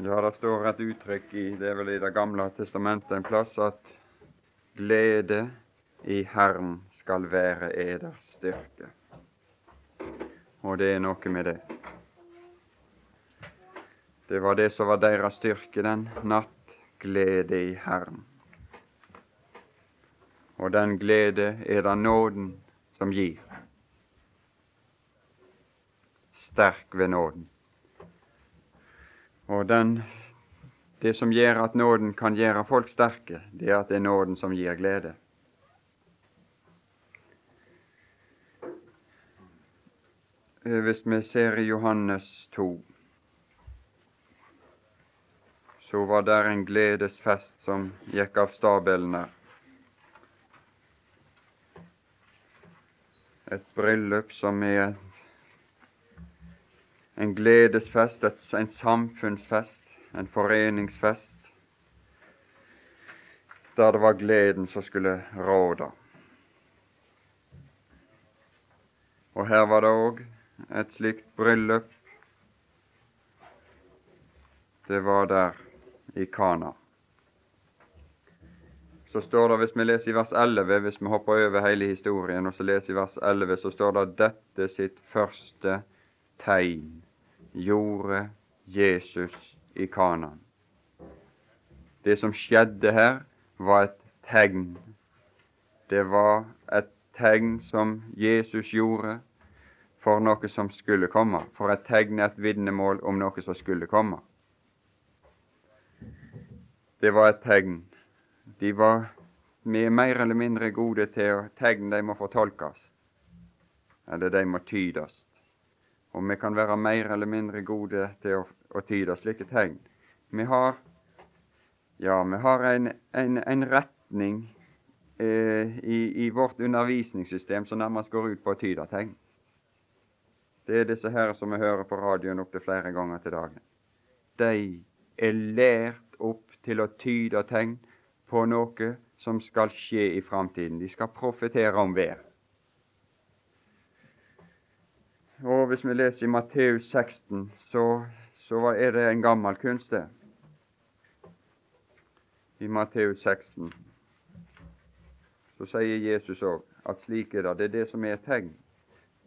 Ja, det står et uttrykk i det er vel i Det gamle testamentet en plass at glede i Herren skal være eders styrke. Og det er noe med det. Det var det som var deres styrke den natt, glede i Herren. Og den glede er det nåden som gir. Sterk ved nåden. Og den, det som gjør at nåden kan gjøre folk sterke, det er at det er nåden som gir glede. Eh, hvis vi ser i Johannes 2, så var der en gledesfest som gikk av stabelen her. Et bryllup som er en gledesfest, en samfunnsfest, en foreningsfest, der det var gleden som skulle råde. Og her var det òg et slikt bryllup. Det var der i Kana. Så står det, hvis vi leser i vers 11, hvis vi hopper over hele historien, og så leser i vers 11, så står det dette sitt første tegn gjorde Jesus i Kanan. Det som skjedde her, var et tegn. Det var et tegn som Jesus gjorde for noe som skulle komme, for et tegn, et vitnemål om noe som skulle komme. Det var et tegn. De var er mer eller mindre gode til å tegne, de må fortolkes, eller de må tydes og vi kan være mer eller mindre gode til å, å tyde slike tegn. Vi har, ja, vi har en, en, en retning eh, i, i, vårt undervisningssystem som nærmest går ut på å tyde tegn. Det er disse her som vi hører på radioen opptil flere ganger til dagen. De er lært opp til å tyde tegn på noe som skal skje i framtiden. De skal profetere om vær. Og hvis vi leser i Matteus 16, så, så er det en gammel kunst, det. I Matteus 16 så sier Jesus òg at slik er det. Det er det som er et tegn.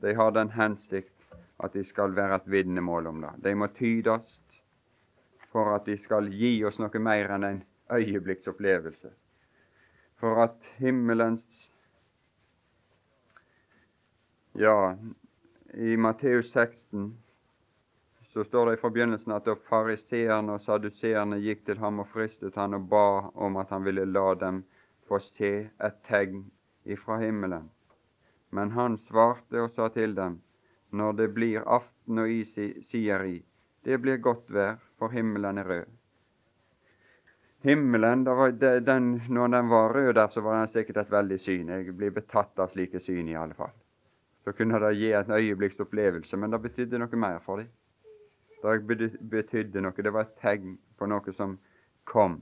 De har den hensikt at de skal være et vitnemål om det. De må tydes for at de skal gi oss noe mer enn en øyeblikksopplevelse. For at himmelens Ja, i Matteus 16 så står det i forbegynnelsen at da fariseerne og saduseerne gikk til ham og fristet han og ba om at han ville la dem få se et tegn ifra himmelen. Men han svarte og sa til dem, når det blir aften og is sier i, det blir godt vær, for himmelen er rød. Himmelen, den, Når den var rød der, så var den sikkert et veldig syn. Jeg blir betatt av slike syn, i alle fall så kunne det gi en øyeblikks opplevelse, men det betydde noe mer for dem. Det betydde noe, det var et tegn på noe som kom,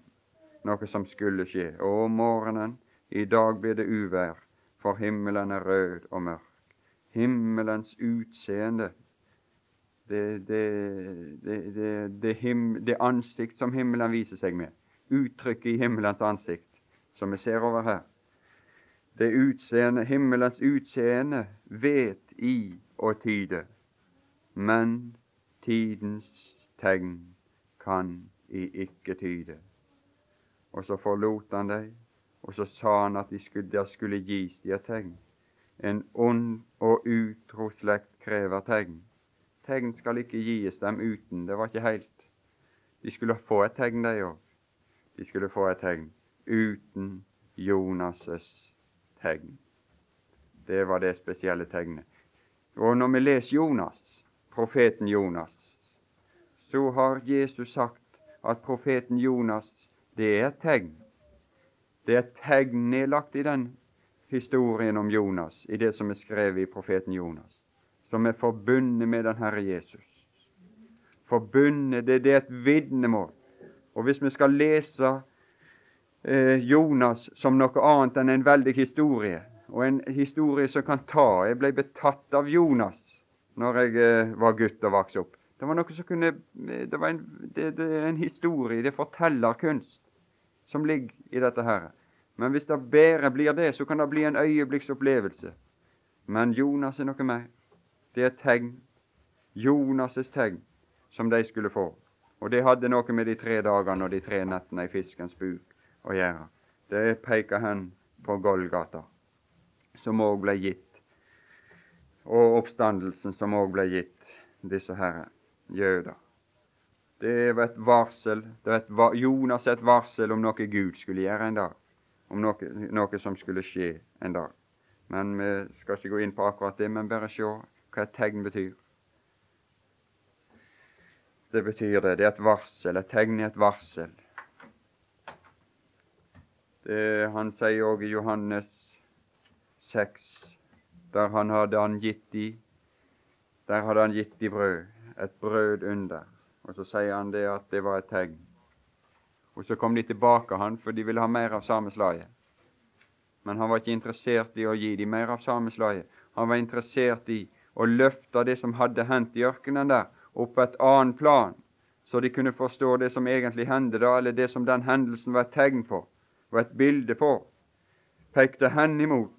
noe som skulle skje. Og om morgenen, i dag blir det uvær, for himmelen er rød og mørk. Himmelens utseende, det, det, det, ansikt som himmelen viser seg med, uttrykket i himmelens ansikt, som vi ser over her, det utseende, himmelens utseende vet i å tyde, men tidens tegn kan i ikke tyde. Og så forlot han dem, og så sa han at de skulle, der skulle gis de et tegn. En ond og utro slekt krever tegn. Tegn skal ikke gis dem uten. Det var ikke helt. De skulle få et tegn, de òg. De skulle få et tegn uten Jonas' tegn. Det var det spesielle tegnet. Og når vi leser Jonas, profeten Jonas, så har Jesus sagt at profeten Jonas, det er et tegn. Det er et tegn nedlagt i den historien om Jonas, i det som er skrevet i profeten Jonas, som er forbundet med den Herre Jesus. Forbundet, det, det er et vitnemål. Og hvis vi skal lese eh, Jonas som noe annet enn en veldig historie, og en historie som kan ta. Jeg ble betatt av Jonas når jeg eh, var gutt og vokste opp. Det var noe som kunne Det, var en, er en historie, det forteller kunst, som ligger i dette her. Men hvis det bare blir det, så kan det bli en øyeblikksopplevelse. Men Jonas er noe mer. Det er et tegn. Jonas' tegn som de skulle få. Og det hadde noe med de tre dagene og de tre nettene i fiskens buk å gjøre. Det peker hen på Golgata, som òg ble gitt, og oppstandelsen som òg ble gitt disse herre jøder. Det var et varsel, det var et, Jonas et varsel om noe Gud skulle gjøre en dag, om noe, noe som skulle skje en dag. Men vi skal ikke gå inn på akkurat det, men bare se hva et tegn betyr. Det betyr det. Det er et varsel. Et tegn er et varsel. Det, han sier òg i Johannes 6, der han hadde han gitt de Der hadde han gitt de brød, et brød under. Og så sier han det at det var et tegn. Og så kom de tilbake han, for de ville ha mer av samme slaget. Men han var ikke interessert i å gi dem mer av samme slaget. Han var interessert i å løfte det som hadde hendt i ørkenen der, opp på et annet plan, så de kunne forstå det som egentlig hendte da, eller det som den hendelsen var et tegn på, var et bilde på, pekte hen imot.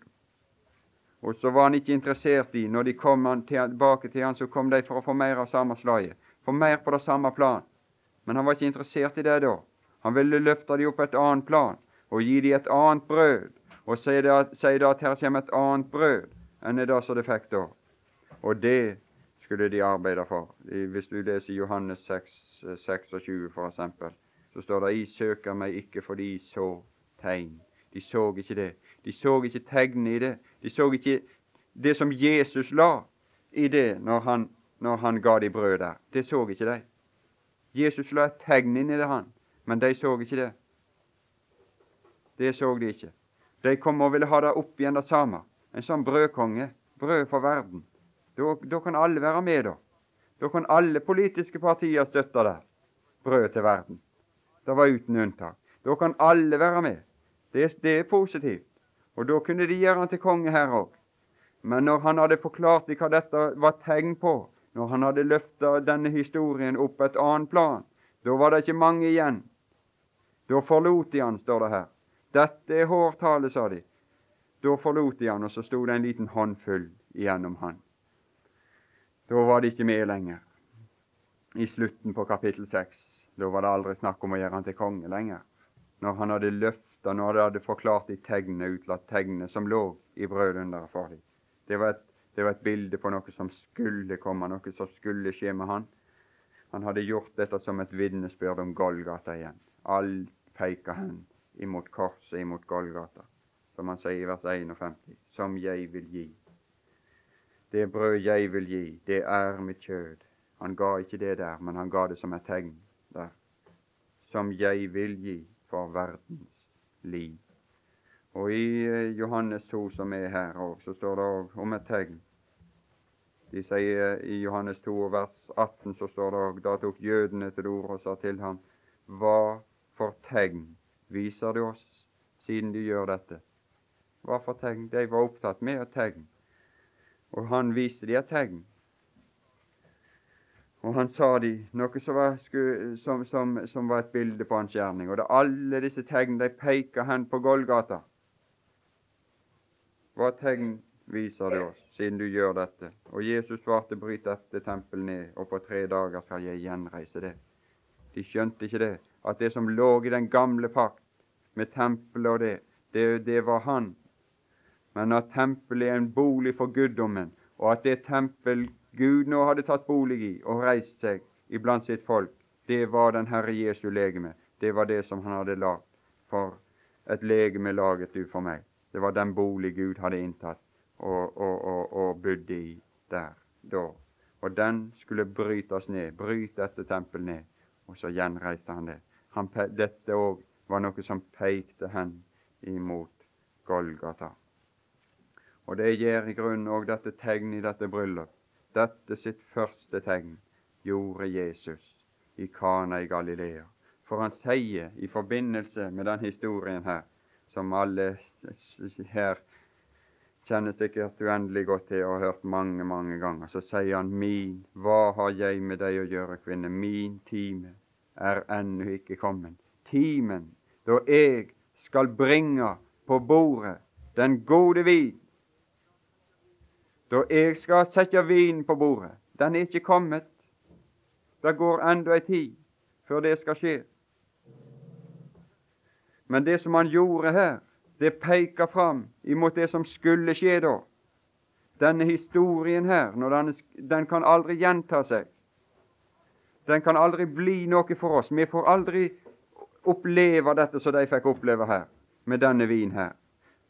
Og så var han ikke interessert i, når de kom tilbake til han, så kom de for å få mer av samme slaget, få mer på det samme plan. Men han var ikke interessert i det da. Han ville løfte de opp på et annet plan og gi dem et annet brød, og si da at her kommer et annet brød enn det som de fikk da. Og det skulle de arbeide for. Hvis du leser Johannes 6, 26 for eksempel, så står det 'I søker meg ikke fordi I så tegn'. De så ikke det. De så ikke tegnene i det. De så ikke det som Jesus la i det når han, når han ga de brød der. Det så ikke de. Jesus la et tegn inn i det, han, men de så ikke det. Det så de ikke. De kom og ville ha det opp igjen det samme. En sånn brødkonge. Brød for verden. Da, kan alle være med, da. Da kan alle politiske partier støtte det. Brød til verden. Det var uten unntak. Da kan alle være med. Det, det er positivt. Og da kunne de gjøre han til konge her òg. Men når han hadde forklart hva dette var tegn på, når han hadde løfta denne historien opp et annet plan, da var det ikke mange igjen. Da forlot de han, står det her. Dette er hårtale, sa de. Da forlot de han, og så sto det en liten håndfull igjennom han. Da var de ikke med lenger. I slutten på kapittel seks. Da var det aldri snakk om å gjøre han til konge lenger. Når han hadde løfta, når de hadde forklart de tegnene, utlatt tegnene som lå i brødunderet for dem. Det var, et, det var et bilde på noe som skulle komme, noe som skulle skje med han. Han hadde gjort dette som et vitnesbyrd om Golgata igjen. Alt peker hen imot korset, imot Golgata, som han sier i vers 51, som jeg vil gi det brød jeg vil gi, det er mitt kjød. Han ga ikke det der, men han ga det som et tegn der. Som jeg vil gi for verdens liv. Og i eh, Johannes 2, som er her òg, så står det om et tegn. De sier I Johannes 2, vers 18 så står det òg Da tok jødene til orde og sa til ham, Hva for tegn viser du oss, siden du gjør dette? Hva for tegn? De var opptatt med et tegn og han viste de et tegn. Og han sa de noe som var, som, som, som var, et bilde på hans gjerning. Og det alle disse tegn de peker hen på Golgata. Hva tegn viser det oss, siden du gjør dette? Og Jesus svarte, bryt dette tempelet ned, og på tre dager skal jeg gjenreise det. De skjønte ikke det, at det som lå i den gamle pakt, med tempelet og det, det, det var han men at tempelet er en bolig for guddommen, og at det tempel Gud nå hadde tatt bolig i og reist seg iblant sitt folk, det var den Herre Jesu legeme. Det var det som han hadde lagd. For et legeme laget du for meg. Det var den bolig Gud hadde inntatt og, og, og, og bodde i der da. Og den skulle brytes ned. Bryt dette tempelet ned. Og så gjenreiste han det. Han, dette òg var noe som pekte hen imot Golgata. Og det gjør i grunnen òg dette tegnet i dette bryllup. Dette sitt første tegn gjorde Jesus i Kana i Galilea. For han sier i forbindelse med den historien her, som alle her kjenner sikkert uendelig godt til og har hørt mange, mange ganger. Så sier han min, hva har jeg med deg å gjøre, kvinne? Min time er ennå ikke kommet. Timen da jeg skal bringe på bordet den gode vin. Da jeg skal sette vinen på bordet. Den er ikke kommet. Det går enda ei tid før det skal skje. Men det som han gjorde her, det peker fram imot det som skulle skje da. Denne historien her, den, den kan aldri gjenta seg. Den kan aldri bli noe for oss. Vi får aldri oppleve dette som de fikk oppleve her, med denne vin her.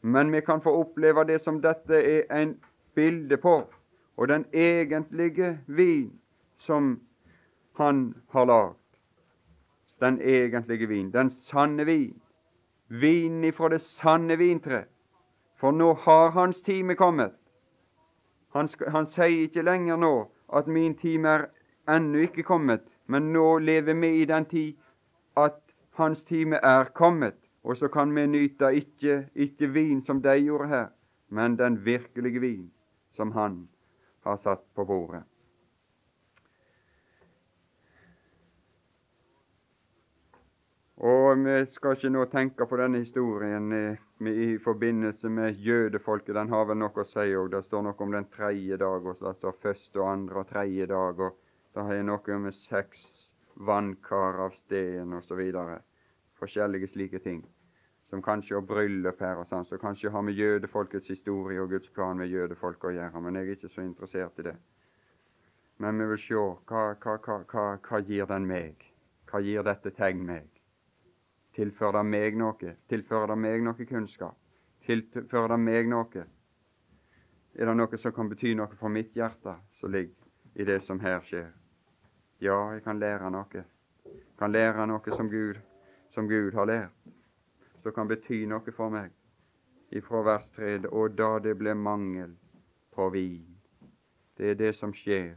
Men vi kan få oppleve det som dette er en bilde på, og den egentlige vin som han har lagd. Den egentlige vin, den sanne vin. Vinen ifra det sanne vintre. For nå har hans time kommet. Han, han sier ikke lenger nå at min time er ennå ikke kommet, men nå lever vi i den tid at hans time er kommet. Og så kan vi nyte ikke, ikke vin som de gjorde her, men den virkelige vin som han har satt på bordet. Og vi skal ikke nå tenke på denne historien i forbindelse med jødefolket. Den har vel noe å si òg. Det står noe om den tredje dag, og det står første og andre og tredje dag. og Det har noe med seks vannkar av sten osv. Forskjellige slike ting. Som kanskje har bryllup her og sånn, som kanskje har med jødefolkets historie og Guds plan med jødefolket å gjøre. Men jeg er ikke så interessert i det. Men vi vil se hva, hva, hva, hva gir den meg? Hva gir dette tegn meg? Tilfører det meg noe? Tilfører det meg noe kunnskap? Tilfører det meg noe? Er det noe som kan bety noe for mitt hjerte, som ligger i det som her skjer? Ja, jeg kan lære noe. Jeg kan lære noe som Gud, som Gud har lært, som kan bety noe for meg. Ifra vers 3 og da det ble mangel på vin. Det er det som skjer.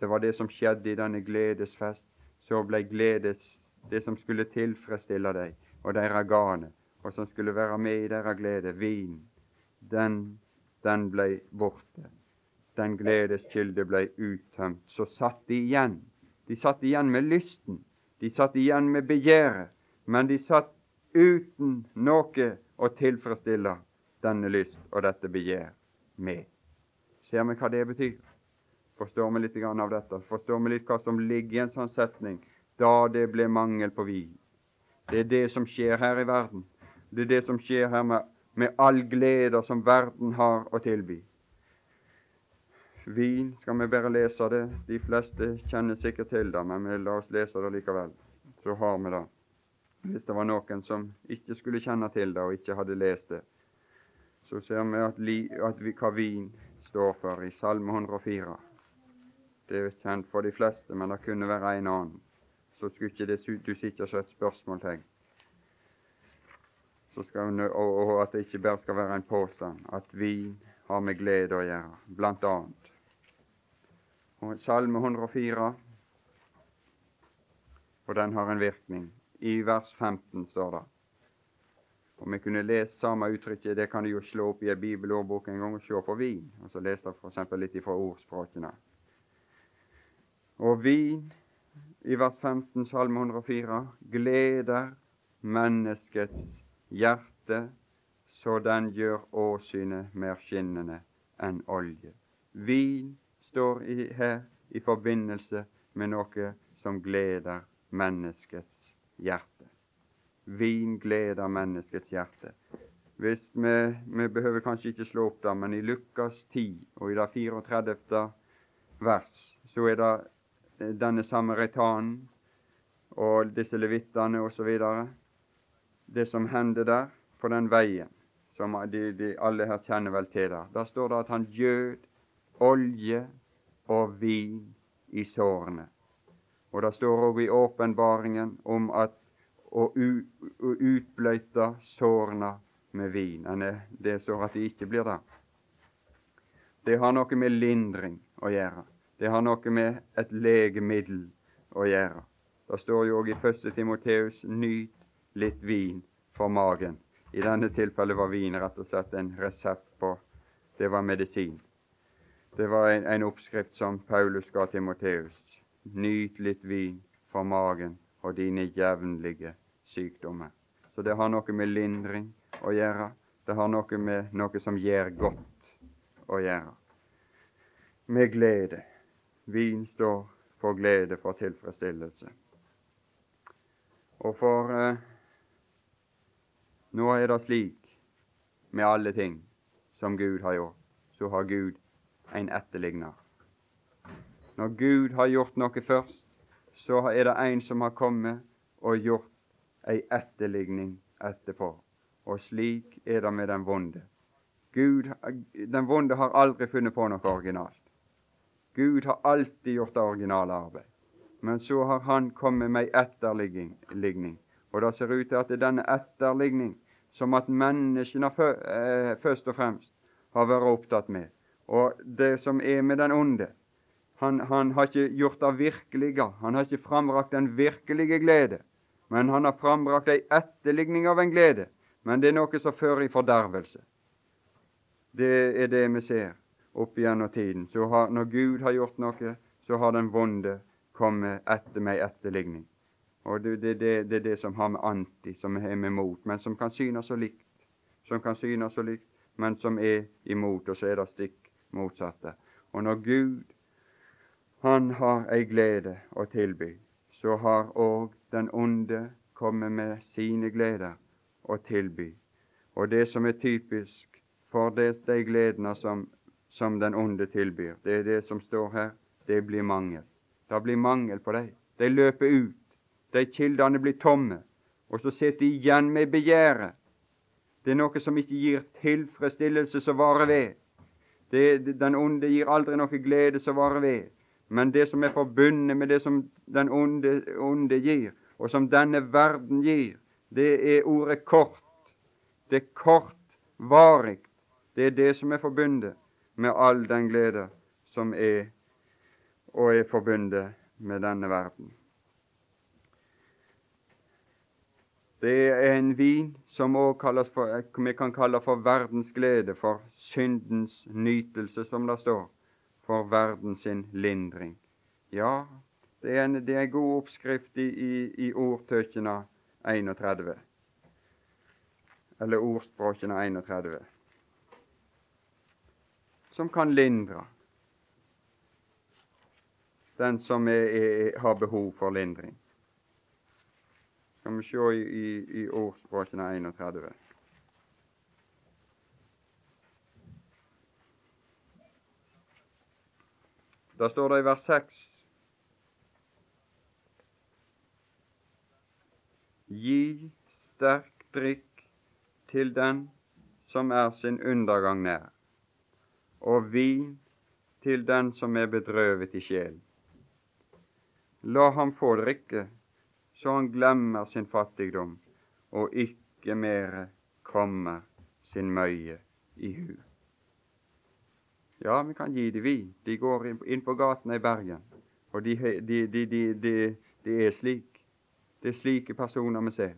Det var det som skjedde i denne gledesfest. Så ble gledes det som skulle tilfredsstille deg og deres gane, og som skulle være med i deres glede, vin, den, den ble borte. Den gledeskilde ble uttømt. Så satt de igjen. De satt igjen med lysten. De satt igjen med begjæret. Men de satt uten noe å tilfredsstille denne lyst og dette begjær med. Ser vi hva det betyr? Forstår vi litt av dette? Forstår vi litt hva som ligger i en sånn setning? da det ble mangel på vin. Det er det som skjer her i verden. Det er det som skjer her med, med all glede som verden har å tilby. Vin, skal vi bare lese det? De fleste kjenner sikkert til det, men vi la oss lese det likevel. Så har vi det. Hvis det var noen som ikke skulle kjenne til det, og ikke hadde lest det, så ser vi at, li, at vi, hva vin står for i Salme 104. Det er kjent for de fleste, men det kunne være en annen så skulle ikke det du som et spørsmålstegn. Og, og at det ikke bare skal være en påstand at vin har med glede å gjøre, blant annet. Og Salme 104, og den har en virkning. I vers 15 står det. Om vi kunne lest samme uttrykket, det kan du jo slå opp i en bibelordbok en gang og se på vin. Og så lese f.eks. litt ifra ordspråkene. Og vin i vers 15, Salme 104, gleder menneskets hjerte så den gjør åsynet mer skinnende enn olje. Vin står i, her i forbindelse med noe som gleder menneskets hjerte. Vin gleder menneskets hjerte. Hvis vi, vi behøver kanskje ikke slå opp det, men i Lukas 10 og i det 34. vers så er det denne samaritanen og disse levittene osv. Det som hender der på den veien, som de, de alle her kjenner vel til der. Der står det at han gjød olje og vin i sårene. Og det står òg i åpenbaringen om at å, utbløyte sårene med vin. Det står at de ikke blir det. Det har noe med lindring å gjøre. Det har noe med et legemiddel å gjøre. Det står jo òg i 1. Timoteus 'nyt litt vin for magen'. I denne tilfellet var vin rett og slett en resept på det var medisin. Det var en, en oppskrift som Paulus ga til Moteus. Nyt litt vin for magen og dine jevnlige sykdommer. Så det har noe med lindring å gjøre. Det har noe med noe som gjør godt å gjøre. Med glede. Vin står for glede, for tilfredsstillelse. Og for eh, nå er det slik med alle ting som Gud har gjort, så har Gud en etterligner. Når Gud har gjort noe først, så er det en som har kommet og gjort ei etterligning etterpå. Og slik er det med den vonde. Gud, den vonde har aldri funnet på noe originalt. Gud har alltid gjort det originale arbeid. Men så har Han kommet med ei etterligning. Og det ser ut til at det er denne etterligning som at menneskene eh, først og fremst har vært opptatt med. Og det som er med den onde, han, han har ikke gjort det virkelige. Han har ikke frambrakt den virkelige glede. Men han har frambrakt ei etterligning av en glede. Men det er noe som fører i fordervelse. Det er det vi ser opp gjennom tiden. Så har, når Gud har gjort noe, så har den vonde kommet etter med etterligning. Og det, det, det, det, er det som har med anti, som er med mot, men som kan synes så likt. Som kan synes så likt, men som er imot, og så er det stikk motsatte. Og når Gud han har ei glede å tilby, så har òg den onde kommet med sine gleder å tilby. Og det som er typisk for de gledene som, som den onde tilbyr, det er det som står her, det blir mangel. Det blir mangel på dem. De løper ut. De kildene blir tomme. Og så sitter de igjen med begjæret. Det er noe som ikke gir tilfredsstillelse som varer ved. Det, den onde gir aldri noe glede som varer ved. Men det som er forbundet med det som den onde, onde gir, og som denne verden gir, det er ordet kort. Det er kortvarig. Det er det som er forbundet med all den glede som er og er forbundet med denne verden. Det er en vin som vi kan kalle for verdens glede, for syndens nytelse, som det står, for verden sin lindring. Ja, det er en, det er en god oppskrift i, i, i ordtøkjene 31, eller ordspråkene 31, som kan lindre den som er, er, har behov for lindring skal vi se i, i, i ordspråkene 31. Da står det i vers 6 Gi sterk drikk til den som er sin undergang nær, og vin til den som er bedrøvet i sjelen. La ham få drikke så han glemmer sin fattigdom og ikke mere kommer sin møye i hu. Ja, vi kan gi dem vi. De går inn på gatene i Bergen, og de, de, de, de, er slik. Det er slike personer vi ser.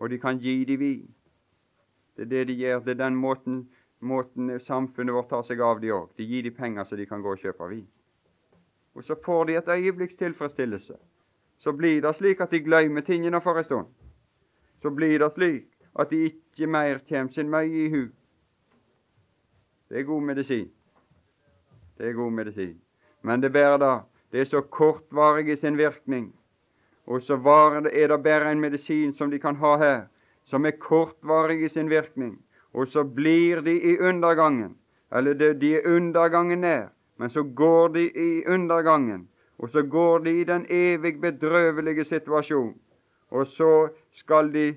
Og de kan gi dem vi. Det er det de gjør. Det er den måten, måten samfunnet vårt tar seg av de òg. De gir dem penger så de kan gå og kjøpe vin. Og så får de et øyeblikks tilfredsstillelse så blir det slik at de glemmer tingene for en stund. Så blir det slik at de ikke mer kommer sin møye i hu. Det er god medisin. Det er god medisin. Men det bærer da, det er så kortvarig i sin virkning. Og så er det bare en medisin som de kan ha her, som er kortvarig i sin virkning. Og så blir de i undergangen. Eller de er undergangen nær, men så går de i undergangen og så går de i den evig bedrøvelige situasjon, og så skal de,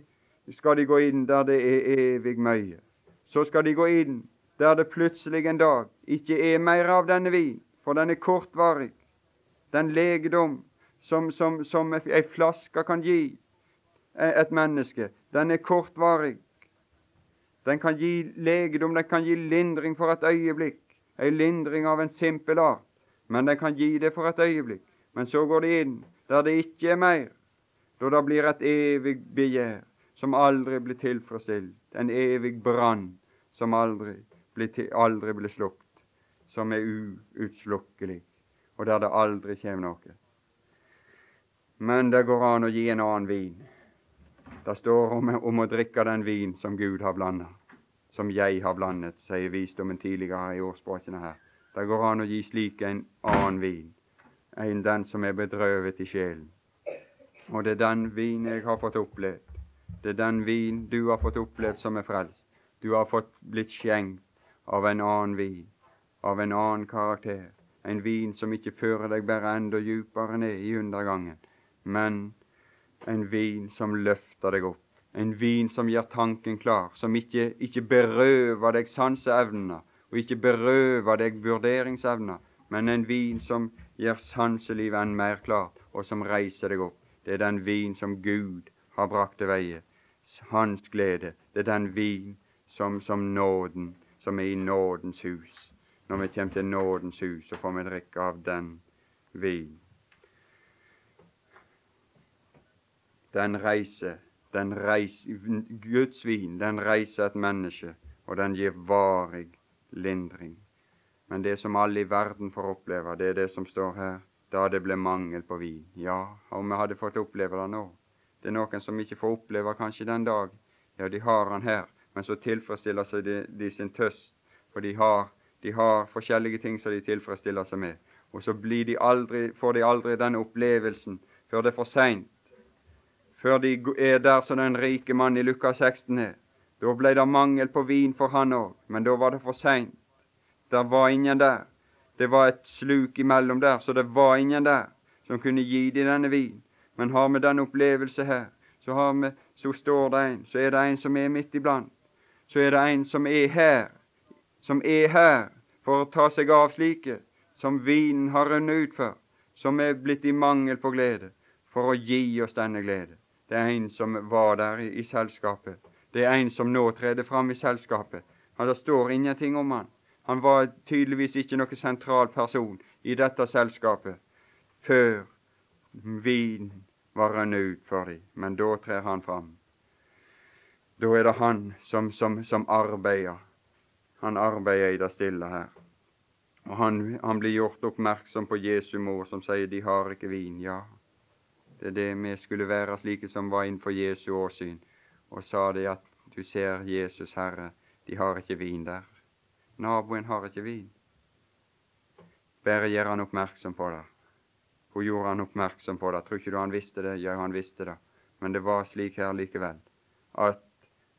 skal de gå inn der det er evig møye. Så skal de gå inn der det plutselig en dag ikke er mer av denne vin, for den er kortvarig. Den legedom som, som, som ei flaske kan gi et menneske, den er kortvarig. Den kan gi legedom, den kan gi lindring for et øyeblikk, ei lindring av en simpel art. Men den kan gi det for et øyeblikk. Men så går det inn der det ikke er mer, da det blir et evig begjær som aldri blir tilfredsstilt, en evig brann som aldri til, aldri blir slukt, som er uutslukkelig, og der det aldri kommer noe. Men det går an å gi en annen vin. Det står om, om å drikke den vin som Gud har blanda, som jeg har blandet, sier visdommen tidligere i ordspråkene her. Det går an å gi slik en annen vin enn den som er bedrøvet i sjelen. Og det er den vin jeg har fått opplevd. Det er den vin du har fått opplevd som er frelst. Du har fått blitt skjenkt av en annen vin, av en annen karakter. En vin som ikke fører deg bare enda djupere ned i undergangen, men en vin som løfter deg opp. En vin som gjør tanken klar, som ikke, ikke berøver deg sanseevner, og ikke berøver deg vurderingsevner, men en vin som gjør sanselivet enn mer klart, og som reiser deg opp. Det er den vin som Gud har brakt til veie. Hans glede. Det er den vin som, som nåden, som er i nådens hus. Når vi kommer til nådens hus, så får vi drikke av den vin. Den reiser, den reiser Guds vin, den reiser et menneske, og den gir varig lindring. Men det som alle i verden får oppleve, det er det som står her, da det ble mangel på vin. Ja, om vi hadde fått oppleve det nå. Det er noen som ikke får oppleve kanskje den dag. Ja, de har han her, men så tilfredsstiller seg de, de sin tøst, for de har, de har forskjellige ting som de tilfredsstiller seg med. Og så de aldri, får de aldri denne opplevelsen før det er for seint. Før de er der som den rike mann i Lukas 16 er. Da ble det mangel på vin for han òg, men da var det for seint. Der var ingen der. Det var et sluk imellom der, så det var ingen der som kunne gi dem denne vin. Men har vi den opplevelse her, så, vi, så står det en, så er det en som er midt iblant. Så er det en som er her, som er her for å ta seg av slike som vinen har rønnet ut for, som er blitt i mangel på glede, for å gi oss denne glede. Det er en som var der i, i selskapet. Det er en som nå trer fram i selskapet. Han, det står ingenting om han. Han var tydeligvis ikke noen sentral person i dette selskapet før vinen var rønnet ut for dem. Men da trer han fram. Da er det han som, som, som arbeider. Han arbeider i det stille her. Og han, han blir gjort oppmerksom på Jesu mor, som sier 'de har ikke vin'. Ja, det er det vi skulle være slike som var innenfor Jesu åsyn, og sa det at du ser Jesus Herre, de har ikke vin der. Naboen har ikke vin. Bare gjør han oppmerksom på det. Hun gjorde han oppmerksom på det. Tror ikke du han visste det? Ja, han visste det. Men det var slik her likevel, at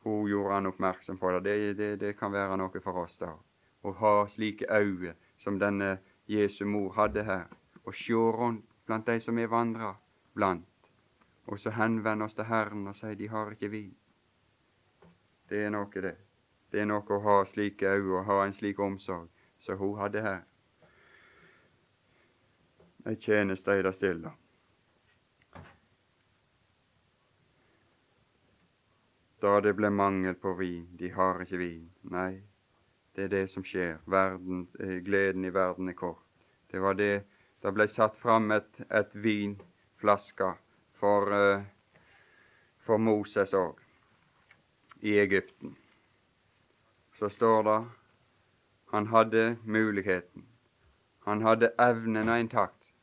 hun gjorde han oppmerksom på det. Det, det, det kan være noe for oss, da. Å ha slike øyne som denne Jesu mor hadde her, og se rundt blant de som vi vandrer blant, og så henvende oss til Herren og si de har ikke vi. Det er noe, det. Det er noe å ha slike øyne og ha en slik omsorg som hun hadde her. Ei tjeneste er det stille. Da det ble mangel på vin, de har ikke vin. Nei, det er det som skjer. Verden, eh, gleden i verden er kort. Det var det Det ble satt fram et, et vinflaske for, uh, for Moses òg i Egypten så står det han hadde muligheten. Han hadde evnene intakt.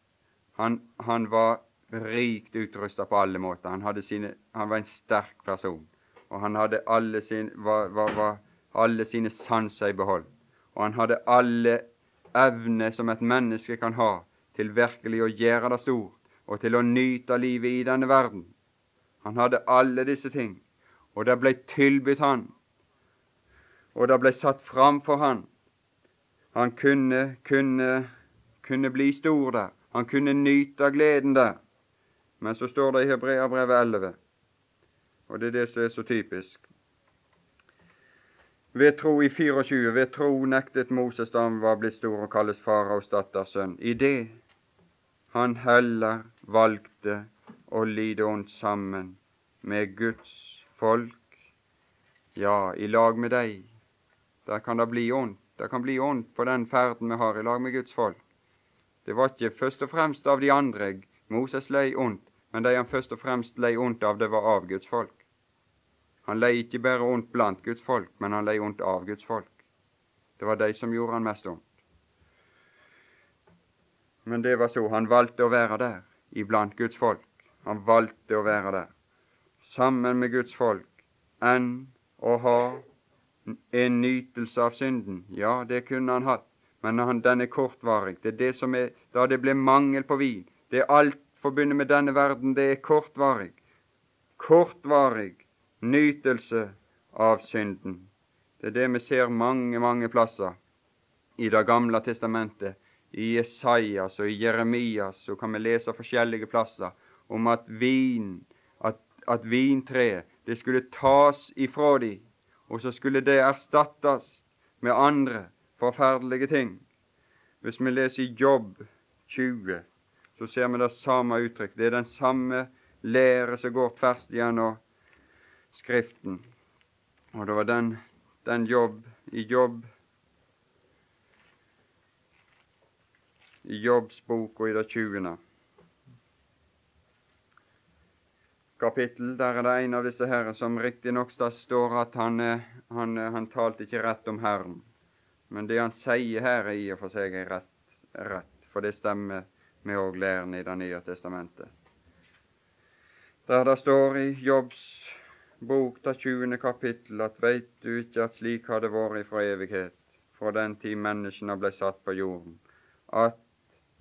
Han, han var rikt utrusta på alle måter. Han, sine, han, var en sterk person. Og han hadde alle, sin, var, var, var, alle sine sanser i behold. Og han hadde alle evner som et menneske kan ha til virkelig å gjøre det stort, og til å nyte livet i denne verden. Han hadde alle disse ting, og det ble tilbudt han og det ble satt fram for han. Han kunne, kunne, kunne bli stor der. Han kunne nyte gleden der. Men så står det i Hebreabrevet 11, og det er det som er så typisk. Ved tro i 24, ved tro nektet Moses da han var blitt stor og kalles faraos datters sønn. I det han heller valgte å lide ondt sammen med Guds folk, ja, i lag med deg, der kan det bli ondt. Det kan bli ondt på den ferden vi har i lag med Guds folk. Det var ikke først og fremst av de andre Moses lei ondt, men de han først og fremst lei ondt av, det var av Guds folk. Han lei ikke bare ondt blant Guds folk, men han lei ondt av Guds folk. Det var de som gjorde han mest ondt. Men det var så. Han valgte å være der, iblant Guds folk. Han valgte å være der, sammen med Guds folk, enn å ha en nytelse av synden. Ja, det kunne han hatt, men han, den er kortvarig. Det er det som er da det ble mangel på vin. Det er alt forbundet med denne verden, det er kortvarig. Kortvarig nytelse av synden. Det er det vi ser mange, mange plasser i Det gamle testamentet. I Jesajas og i Jeremias så kan vi lese forskjellige plasser om at vin, at, at vintreet, det skulle tas ifra dem og så skulle det erstattes med andre forferdelige ting. Hvis vi leser i Jobb 20, så ser vi det samme uttrykk. Det er den samme lære som går tvers gjennom Skriften. Og det var den, den jobb i Jobb i Jobbs bok og i det 20 kapittel. Der er det en av disse herre som riktignok står at han, han, han talte ikke rett om Herren. Men det han sier her, er i og for seg er rett, rett for det stemmer med òg læren i Det nye testamentet. Der det står i Jobbs bok, det 20. kapittel, at veit du ikke at slik har det vært fra evighet, fra den tid menneskene ble satt på jorden, at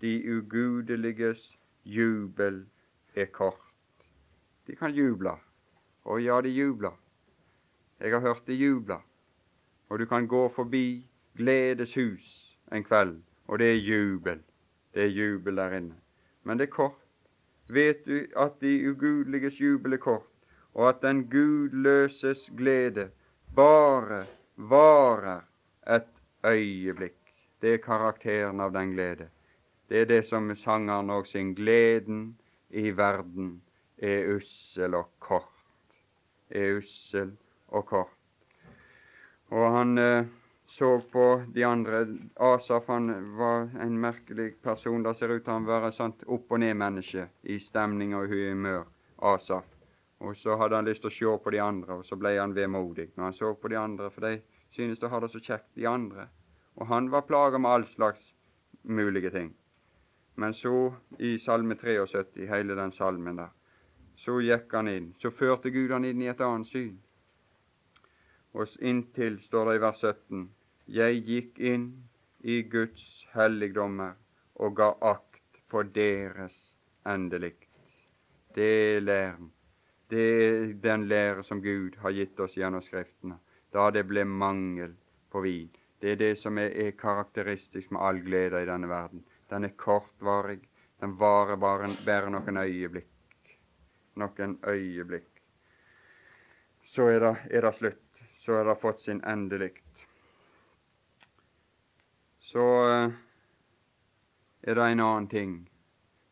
de ugudeliges jubel er kort. De kan juble. Å ja, de jubler. Jeg har hørt de juble. Og du kan gå forbi gledeshus en kveld, og det er jubel. Det er jubel der inne. Men det er kort. Vet du at de ugudeliges jubel er kort, og at den gudløses glede bare varer et øyeblikk. Det er karakteren av den glede. Det er det som sangeren òg synger. Gleden i verden er ussel og kort. Er ussel og kort. Og han eh, så på de andre. Asaf han var en merkelig person. Det ser ut til han var et sånt opp-og-ned-menneske i stemning og humør. Asaf. Og så hadde han lyst til å se på de andre, og så ble han vemodig når han så på de andre, for de synes å ha det så kjekt, de andre. Og han var plaga med all slags mulige ting. Men så, i Salme 73, hele den salmen der, så gikk han inn. Så førte Gud han inn i et annet syn. Og inntil, står det i vers 17, jeg gikk inn i Guds helligdommer og ga akt på deres endelikt. Det er læren. Det er den lære som Gud har gitt oss gjennom Skriftene, da det ble mangel på vin. Det er det som er, er karakteristisk med all glede i denne verden. Den er kortvarig. Den varer bare, bare noen øyeblikk noen øyeblikk. Så er det, er det slutt. Så er det fått sin endelikt. Så eh, er det en annen ting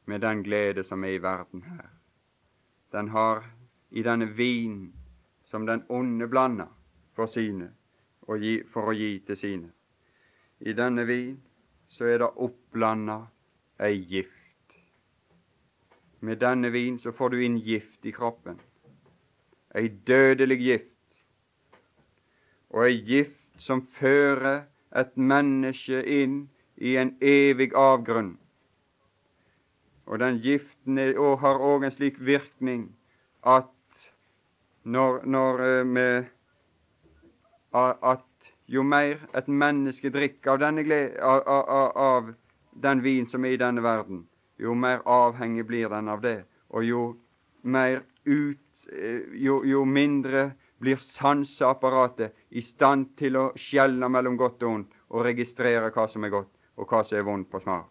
med den glede som er i verden her. Den har i denne vin som den onde blanda for sine, gi, for å gi til sine. I denne vin så er det oppblanda ei gift. Med denne vin så får du inn gift i kroppen. Ei dødelig gift. Og ei gift som fører et menneske inn i en evig avgrunn. Og den giften er, og har òg en slik virkning at når, når uh, At jo mer et menneske drikker av, denne glede, av, av, av den vin som er i denne verden, jo mer avhengig blir den av det, og jo mer ut eh, jo, jo mindre blir sanseapparatet i stand til å skjelne mellom godt og ondt og registrere hva som er godt, og hva som er vondt på smak.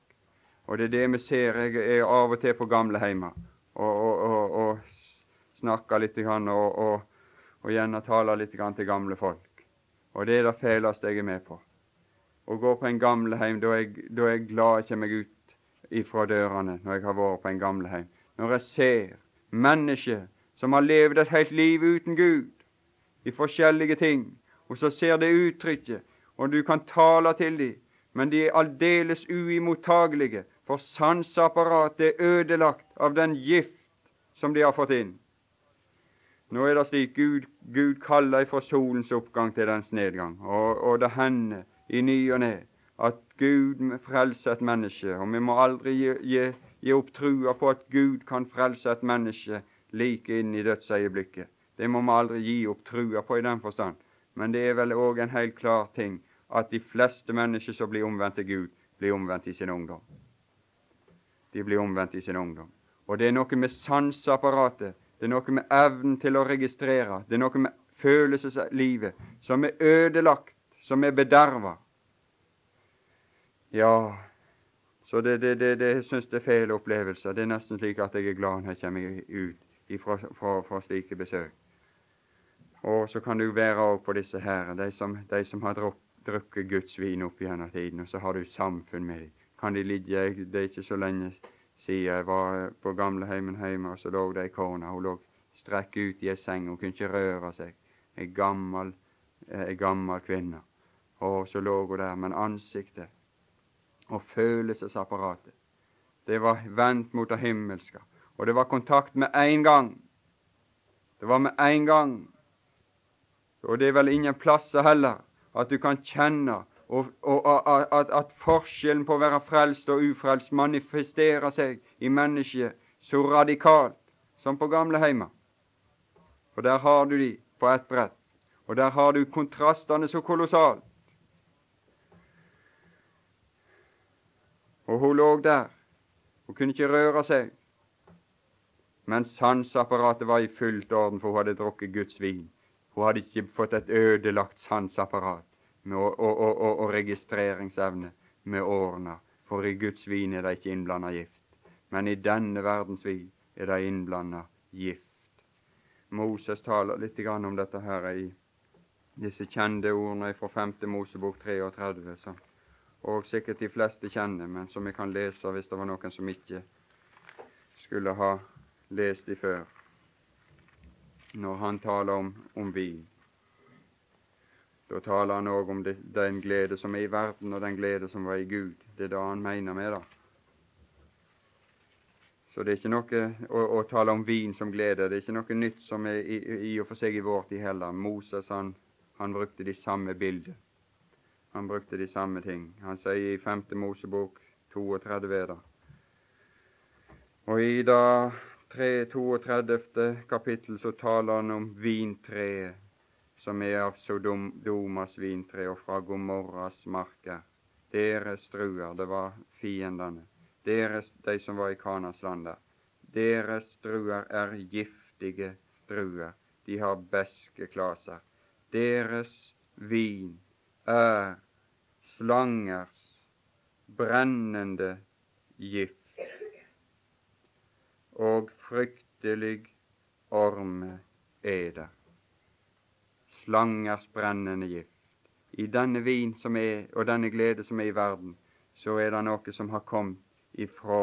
Og det er det vi ser. Jeg er av og til på gamleheimer og, og, og, og snakker litt og, og, og gjerne tale litt til gamle folk. Og det er det fæleste jeg er med på. Å gå på en gamleheim, da jeg, da jeg glad jeg kommer ut ifra dørene når jeg har vært på en gamleheim. Når jeg ser mennesker som har levd et helt liv uten Gud i forskjellige ting, og så ser det uttrykket, og du kan tale til dem, men de er aldeles uimottagelige, for sanseapparatet er ødelagt av den gift som de har fått inn. Nå er det slik Gud, Gud kaller fra solens oppgang til dens nedgang, og, og det hender i ny og ne at Gud frelser et menneske, og vi må aldri gi, gi, gi opp trua på at Gud kan frelse et menneske like inn i dødsøyeblikket. Det må vi aldri gi opp trua på i den forstand. Men det er vel òg en helt klar ting at de fleste mennesker som blir omvendt til Gud, blir omvendt i sin ungdom. De blir omvendt i sin ungdom. Og det er noe med sanseapparatet, det er noe med evnen til å registrere, det er noe med følelseslivet som er ødelagt, som er bederva. Ja, så det, det, det, det jeg syns det er feil opplevelser. Det er nesten slik at jeg er glad når jeg kommer ut fra, fra, fra slike besøk. Og så kan du være òg på disse her, de som, de som har drukket Guds vin opp gjennom tiden, og så har du samfunn med dem. Kan de ligge Det er ikke så lenge siden jeg var på gamleheimen hjemme, og så lå det ei kone. Hun lå strekk ut i ei seng, hun kunne ikke røre seg. Ei gammel, ei gammel kvinne. Og så lå hun der, men ansiktet og følelsesapparatet, det var vendt mot det himmelske. Og det var kontakt med en gang. Det var med en gang og det er vel ingen plasser heller at du kan kjenne og, og, at, at, forskjellen på å være frelst og ufrelst manifesterer seg i mennesket så radikalt som på gamleheimer. For der har du de på ett brett, og der har du kontrastene så kolossalt. Og hun lå der, hun kunne ikke røre seg, men sanseapparatet var i fullt orden, for hun hadde drukket Guds vin. Hun hadde ikke fått et ødelagt sanseapparat og, og, og, og, registreringsevne med årene, for i Guds vin er det ikke innblanda gift. Men i denne verdens vin er det innblanda gift. Moses taler litt om dette her i disse kjente ordene fra 5. Mosebok 33, som og sikkert de fleste kjenner, men som vi kan lese hvis det var noen som ikke skulle ha lest de før når han taler om, om vin. Da taler han òg om det, den glede som er i verden, og den glede som var i Gud. Det er det han mener med det. Så det er ikke noe å, å, tale om vin som glede. Det er ikke noe nytt som er i, i og for seg i vår tid heller. Moses han, han brukte de samme bildene. Han brukte de samme ting. Han sier i 5. Mosebok 32 da. Og i da 32. kapittel så taler han om vintreet som er av Sodomas vintre og fra Gomorras marker. Deres druer, det var fiendene. Deres, de som var i Kanas land der. Deres druer er giftige druer. De har beske klaser. Deres vin er slangers brennende gift og fryktelig orme er det. Slangers brennende gift. I denne vin som er, og denne glede som er i verden, så er det noe som har kommet ifra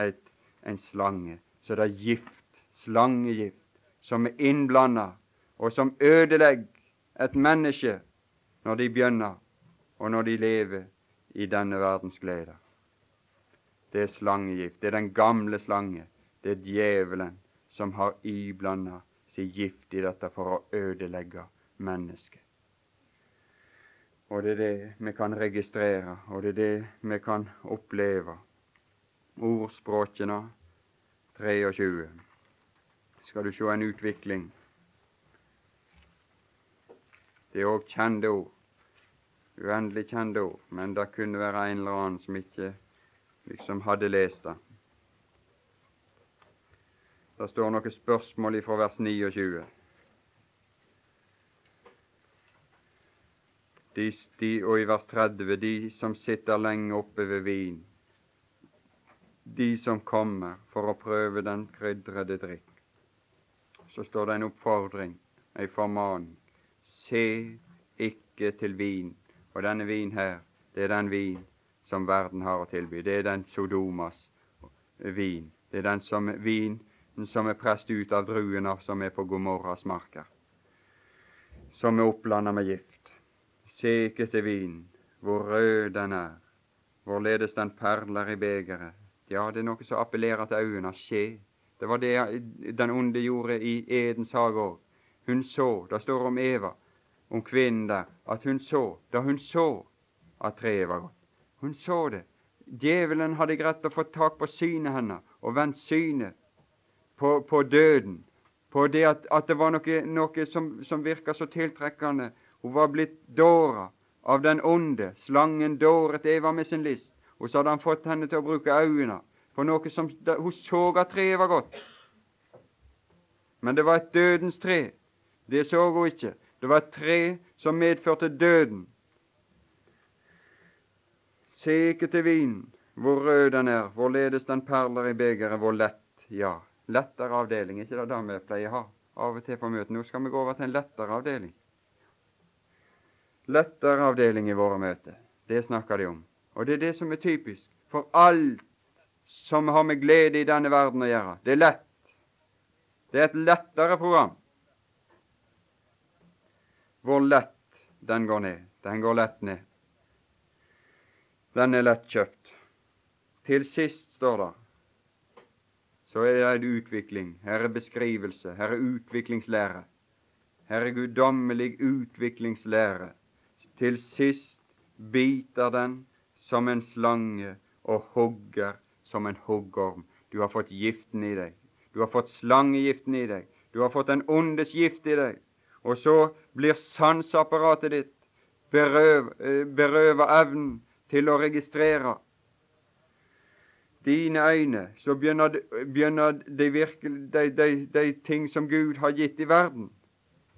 et, en slange. Så det er gift, slangegift, som er innblanda, og som ødelegger et menneske når de begynner, og når de lever i denne verdens gleder. Det er slangegift. Det er den gamle slange det er djevelen som har iblanda sin gift i dette for å ødelegge mennesket. Og det er det vi kan registrere, og det er det vi kan oppleve. Ordspråkene 23. Skal du se en utvikling. Det er òg kjente ord. Uendelig kjente ord. Men det kunne være en eller annen som ikke liksom hadde lest det. Det står noen spørsmål fra vers 29. De, de, og i vers 30 de som sitter lenge oppe ved vin, de som kommer for å prøve den krydrede drikk. Så står det en oppfordring, en formaning. Se ikke til vin. Og denne vin her, det er den vin som verden har å tilby. Det er den Sodomas vin. Det er den som vin som er prest ut av druene som er på Gomorras marker, som er opplanda med gift. Se ikke til vin, hvor rød den er, hvorledes den perler i begeret. Ja, det er noe som appellerer til øynene. Se. Det var det den onde gjorde i Edens hage òg. Hun så, det står om Eva, om kvinnen der, at hun så, da hun så at treet var godt. Hun så det. Djevelen hadde greit å få tak på synet hennes og vendt synet på, på døden, på det at, at det var noe, noe som, som virka så tiltrekkende. Hun var blitt dåra av den onde. Slangen dåret Eva med sin list, og så hadde han fått henne til å bruke øynene på noe som Hun så at treet var godt. Men det var et dødens tre. Det så hun ikke. Det var et tre som medførte døden. Se ikke til vinen, hvor rød den er, hvorledes den perler i begeret, hvor lett. Ja, lettere avdeling, ikke det da vi pleier å ha av og til på møtene. Nå skal vi gå over til en lettere avdeling. Lettere avdeling i våre møter, det snakker de om. Og det er det som er typisk for alt som har med glede i denne verden å gjøre. Det er lett. Det er et lettere program. Hvor lett den går ned. Den går lett ned. Den er lett kjøpt. Til sist, står det, så er det en utvikling. Her er beskrivelse. Her er utviklingslære. Her er guddommelig utviklingslære. Til sist biter den som en slange og hogger som en hoggorm. Du har fått giften i deg. Du har fått slangegiften i deg. Du har fått den ondes gift i deg. Og så blir sanseapparatet ditt berøva berøv eh, evnen til å registrere dine øyne, så begynner, begynner de, virkelig, de, de, de, ting som Gud har gitt i verden,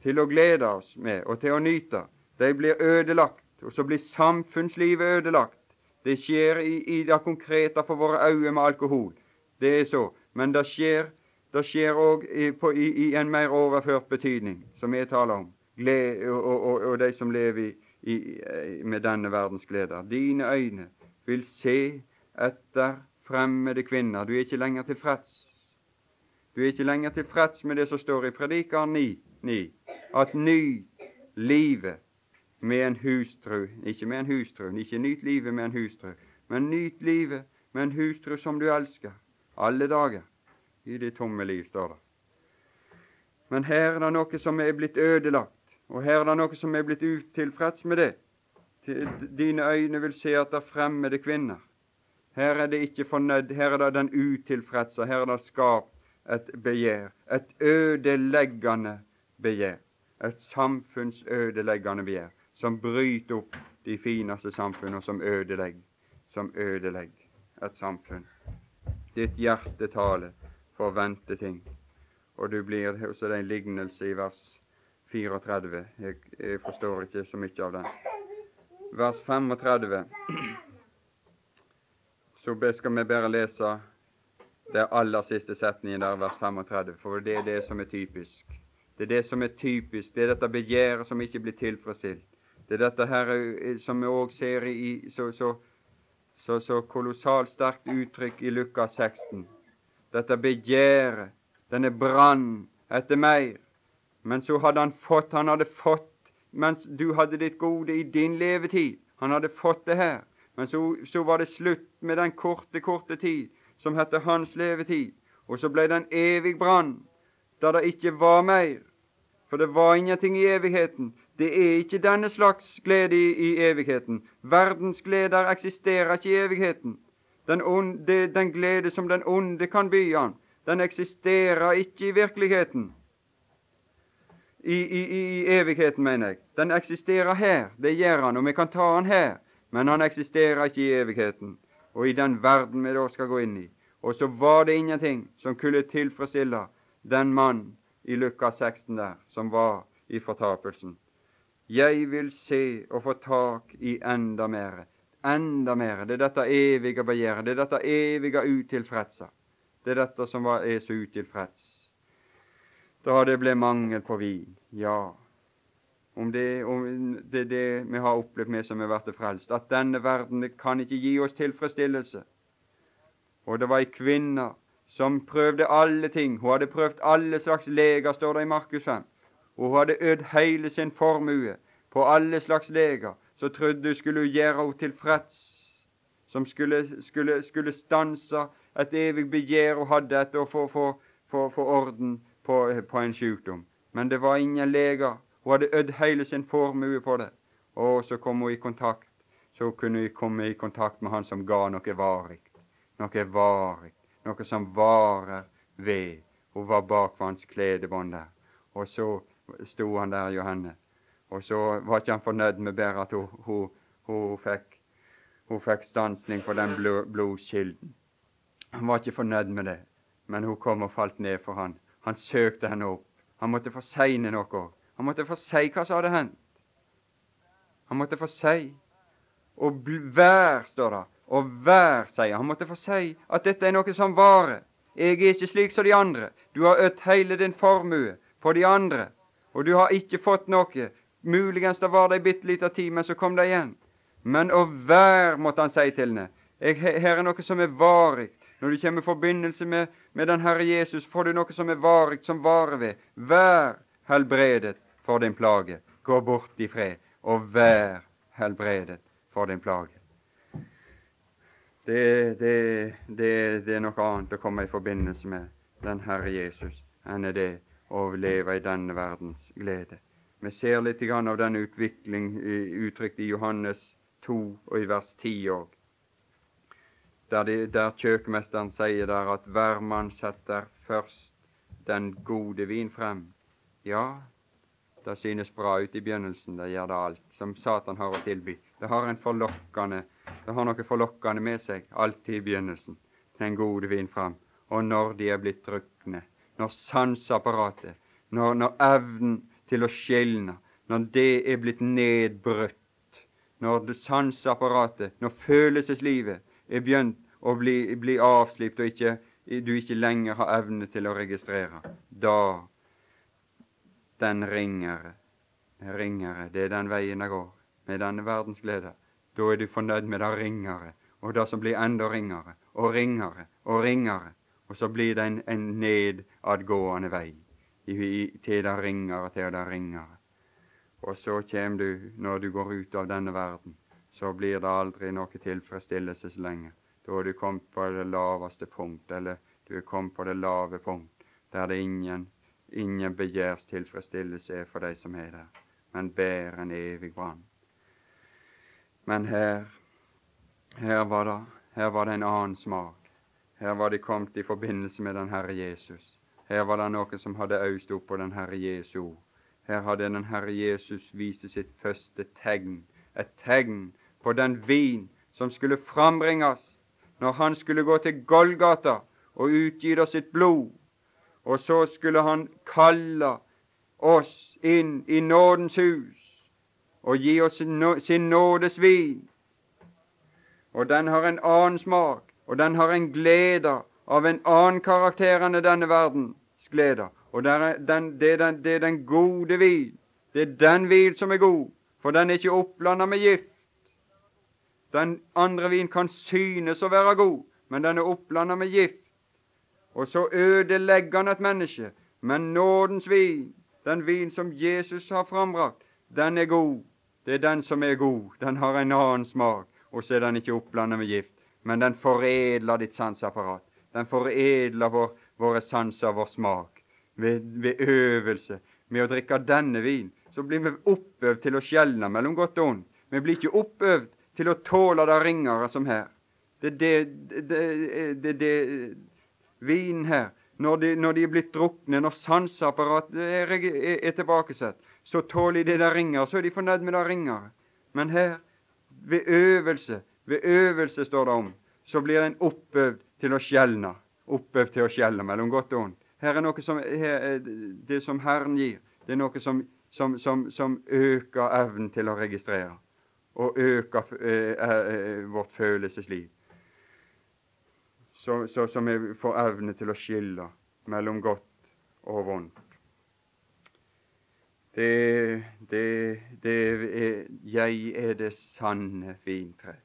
til å glede oss med og til å nyte. De blir ødelagt, og så blir samfunnslivet ødelagt. Det skjer i, i det konkrete for våre øyne med alkohol. Det er så. Men det skjer det skjer òg i, i, i, en mer overført betydning, som jeg taler om, glede, og, og, og, de som lever i, med denne verdens gleder. Dine øyne vil se etter fremmede kvinner. Du er ikke lenger tilfreds. Du er ikke lenger tilfreds med det som står i Predikeren 9, 9 at ny livet med en hustru. Ikke med en hustru, ikke nyt livet med en hustru, men nyt livet med en hustru som du elsker, alle dager i det tomme liv, står det. Men her er det noe som er blitt ødelagt, og her er det noe som er blitt utilfreds med det. Dine øyne vil se at det er fremmede kvinner. Her er det ikke fornøyd, her er det den utilfredse, her er det skapt et begjær, et ødeleggende begjær. Et samfunnsødeleggende begjær som bryter opp de fineste samfunn, og som ødelegger, som ødelegger et samfunn. Ditt hjerte taler forvente ting. Og du blir det en lignelse i vers 34. Jeg, jeg forstår ikke så mye av den. Vers 35. Så skal vi bare lese det aller siste setningen der, vers 35, for det er det som er typisk. Det er det som er typisk. Det er dette begjæret som ikke blir tilfredsstilt. Det er dette her eh, som vi òg ser i så, så, så, så kolossalt sterkt uttrykk i Lukas 16 dette begjæret, denne brann etter mer. Men så hadde han fått, han hadde fått mens du hadde ditt gode i din levetid. Han hadde fått det her. Men så, så var det slutt med den korte, korte tid som heter hans levetid. Og så ble det en evig brann der det ikke var mer. For det var ingenting i evigheten. Det er ikke denne slags glede i, i evigheten. Verdens gleder eksisterer ikke i evigheten. Den, onde, den glede som den onde kan by han, den eksisterer ikke i virkeligheten. I, i, i, evigheten, mener jeg. Den eksisterer her. Det gjør han, og vi kan ta han her. Men han eksisterer ikke i evigheten, og i den verden vi da skal gå inn i. Og så var det ingenting som kunne tilfredsstille den mann i Lukas 16 der, som var i fortapelsen. Jeg vil se og få tak i enda mer enda mer. Det er dette evige begjæret. Det er dette evige utilfredse. Det er dette som er så utilfreds. Da det ble mangel på vin. Ja, om det, om det er det vi har opplevd med som har vært frelst, at denne verden kan ikke gi oss tilfredsstillelse. Og det var ei kvinne som prøvde alle ting. Hun hadde prøvd alle slags leger, står det i Markus 5. Og hun hadde ødd hele sin formue på alle slags leger så trodde hun skulle gjøre henne tilfreds, som skulle, skulle, skulle stanse et evig begjær hun hadde etter å få, få, få, få orden på, på, en sykdom. Men det var ingen leger. Hun hadde ødd hele sin formue på det. Og så kom hun i kontakt. så kunne hun komme i kontakt med Han som ga noe varig. Noe varig. Noe som varer ved. Hun var bak hans kledebånd der. Og så sto han der, Johanne. Og så var ikke han fornøyd med bare at hun, hun, hun fikk hun fikk stansning for den blodskilden. Han var ikke fornøyd med det, men hun kom og falt ned for han. Han søkte henne opp. Han måtte si noe. Han måtte si hva som hadde hendt. Han måtte si. Og vær, står det. Og vær, sier han. måtte få si at dette er noe som varer. Jeg er ikke slik som de andre. Du har ødt hele din formue for de andre, og du har ikke fått noe. Muligens det var det ei bitte lita tid, men så kom det igjen. Men å være, måtte han si til henne. Her er noe som er varig. Når du kommer i forbindelse med, med den Herre Jesus, får du noe som er varig, som varer ved. Vær helbredet for din plage. Gå bort i fred, og vær helbredet for din plage. Det, det, det, det er noe annet å komme i forbindelse med den Herre Jesus enn er det å leve i denne verdens glede. Vi ser litt av den utvikling uttrykt i Johannes 2 og i vers 10 òg. Der, de, der kjøkkenmesteren sier der at hver mann setter først den gode vin frem. Ja, det synes bra ut i begynnelsen, det gjør det alt som Satan har å tilby. Det har en forlokkende det har noe forlokkende med seg alltid i begynnelsen. Den gode vin frem. Og når de er blitt drukne, når sanseapparatet, når, når evnen til å skjelne, når det er blitt nedbrutt når sanseapparatet, når følelseslivet er begynt å bli, bli avslipt, og ikke, du ikke lenger har evne til å registrere, da den ringere, ringere, det er den veien det går, med denne verdens glede. Da er du fornøyd med det ringere, og det som blir enda ringere, og ringere og ringere. Og så blir det en, en nedadgående vei til det ringere, til det ringer. Og så kjem du, når du går ut av denne verden, så blir det aldri noe tilfredsstillelse lenger. Da er du kommet på det laveste punkt, eller du er kommet på det lave punkt, der det ingen, ingen begjærs tilfredsstillelse er for de som er der, men bærer en evig brann. Men her, her var det, her var det en annen smak. Her var de kommet i forbindelse med den Herre Jesus. Her var det noen som hadde øst opp på den Herre Jesu. Her hadde den Herre Jesus vist sitt første tegn, et tegn på den vin som skulle frambringes når han skulle gå til Golgata og utgyte sitt blod. Og så skulle han kalle oss inn i nådens hus og gi oss sin nådes vin. Og den har en annen smak, og den har en glede av en annen karakter enn denne verdens gleder. Og det er den, det, er den, det er den gode vin. Det er den vin som er god, for den er ikke opplanda med gift. Den andre vin kan synes å være god, men den er opplanda med gift. Og så ødelegger han et menneske. Men nådens vin, den vin som Jesus har frambrakt, den er god. Det er den som er god. Den har en annen smak, og så er den ikke opplanda med gift. Men den foredler ditt sanseapparat. Den foredler vår, våre sanser, vår smak ved, ved øvelse med å drikke denne vin, så blir vi oppøvd til å skjelne mellom godt og ondt. Vi blir ikke oppøvd til å tåle det ringere som her. Det er det, det, det, det vinen her når de, når de, er blitt drukne, når sanseapparatet er, er, er tilbakesett, så tåler de det ringere, så er de fornøyd med det ringere. Men her, ved øvelse, ved øvelse står det om, så blir en oppøvd til å skjelne. Oppøvd til å skjelne mellom godt og ondt. Her er noe som her, Det som Herren gir, det er noe som, som, som, som øker evnen til å registrere, og øker eh, eh, vårt følelsesliv. Så, så, som vi får evne til å skille mellom godt og vondt. Det, det, det er, Jeg er det sanne vintre.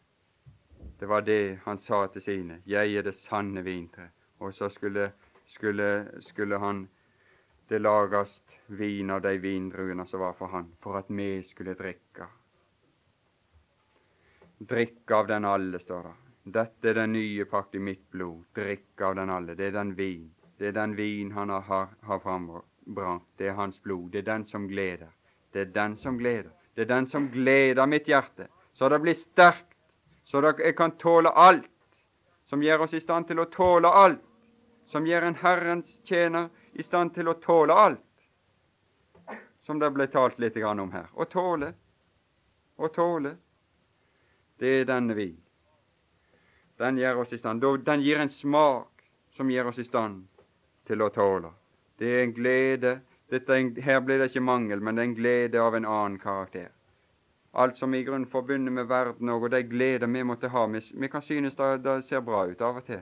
Det var det han sa til sine. Jeg er det sanne vintre. Og så skulle skulle, skulle han det lages vin av de vindruene som var for han, for at vi skulle drikke. Drikke av den alle, står det. Dette er den nye pakt i mitt blod. Drikke av den alle. Det er den vin. Det er den vin han har, har frambrakt. Det er hans blod. Det er den som gleder. Det er den som gleder. Det er den som gleder mitt hjerte, så det blir sterkt, så dere kan tåle alt, som gjør oss i stand til å tåle alt, som gjør en Herrens tjener i stand til å tåle alt, som det ble talt litt om her. Å tåle, å tåle, det er denne vin. Den gjør oss i stand. Den gir en smak som gjør oss i stand til å tåle. Det er en glede. En, her blir det ikke mangel, men det er en glede av en annen karakter. Alt som i grunnen forbinder med verden og de gleder vi måtte ha. Vi, vi kan synes det, det, ser bra ut av og til.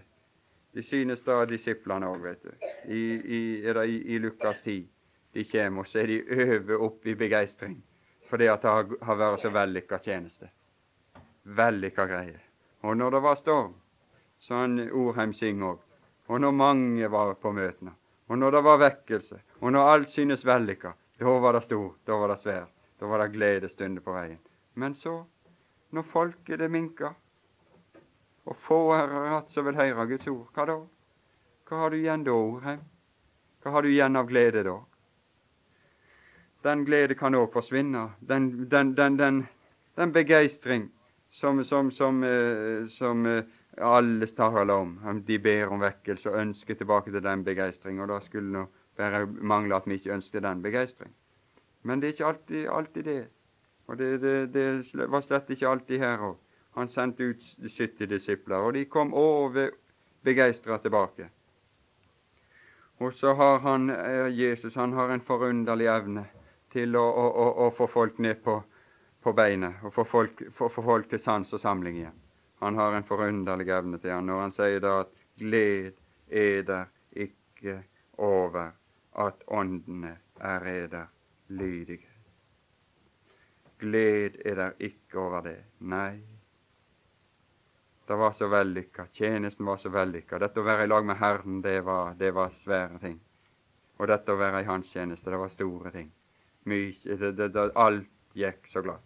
De synes det, disiplene òg, vet du. I, i, er det i, i Lukas 10. De kommer, og så er de over opp i begeistring fordi at det har, har vært så vellykka tjeneste. Vellykka greie. Og når det var storm, så han Orheim synger òg, og når mange var på møtene, og når det var vekkelse, og når alt synes vellykka, da var det stort, da var det svært, da var det gledesstunder på veien. Men så, når folket det minka, og få er hatt som vil høre Guds ord, hva da? Hva har du igjen da, Orheim? Hva har du igjen av glede da? Den glede kan òg forsvinne. Den, den, den, den, den begeistring som, som, som, eh, som eh, alle taler om. De ber om vekkelse og ønsker tilbake til den begeistring. Og da skulle det bare mangle at vi ikke ønsket den begeistring. Men det er ikke alltid, alltid det. Og det, det, det, var slett ikke alltid her òg. Han sendte ut 70 disipler, og de kom over begeistra tilbake. Og så har han, eh, Jesus han har en forunderlig evne til å, å, å, å få folk ned på, på beinet og få folk, få, få folk til sans og samling igjen. Han har en forunderlig evne til han når han sier da at gled eder ikke over at åndene er eder lydige. Gled er der ikke over det. Nei, det var så vellykka. Tjenesten var så vellykka. Dette å være i lag med Herren, det var, det var svære ting. Og dette å være i Hans tjeneste, det var store ting. Mykje, det, det, det, alt gikk så glatt.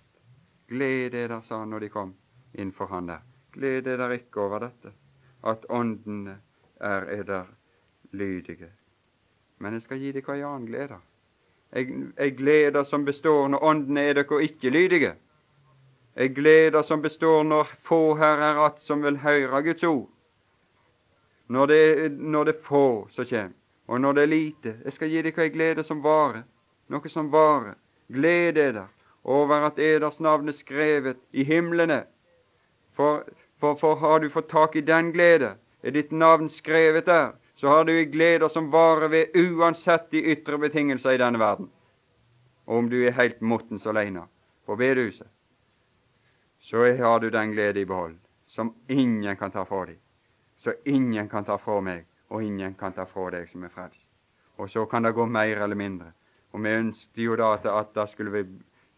Gled er der, sa han når de kom innenfor han der. Gled er der ikke over dette, at åndene er eder lydige. Men jeg skal gi dere ei annen glede. Ei glede som består når åndene er dere ikke lydige. Ei glede som består når få her er att som vil høre Guds ord. Når det, når det er få som kommer, og når det er lite. Jeg skal gi dere ei glede som varer, noe som varer. Gled der over at eders navn er skrevet i himlene. For for, for har du fått tak i den glede, er ditt navn skrevet der, så har du gleder som varer ved uansett de ytre betingelser i denne verden. Og om du er helt mottens alene på bedehuset, så har du den glede i behold som ingen kan ta fra deg, så ingen kan ta fra meg, og ingen kan ta fra deg som er frelst. Og så kan det gå mer eller mindre. Og vi ønsket jo da at, det, skulle,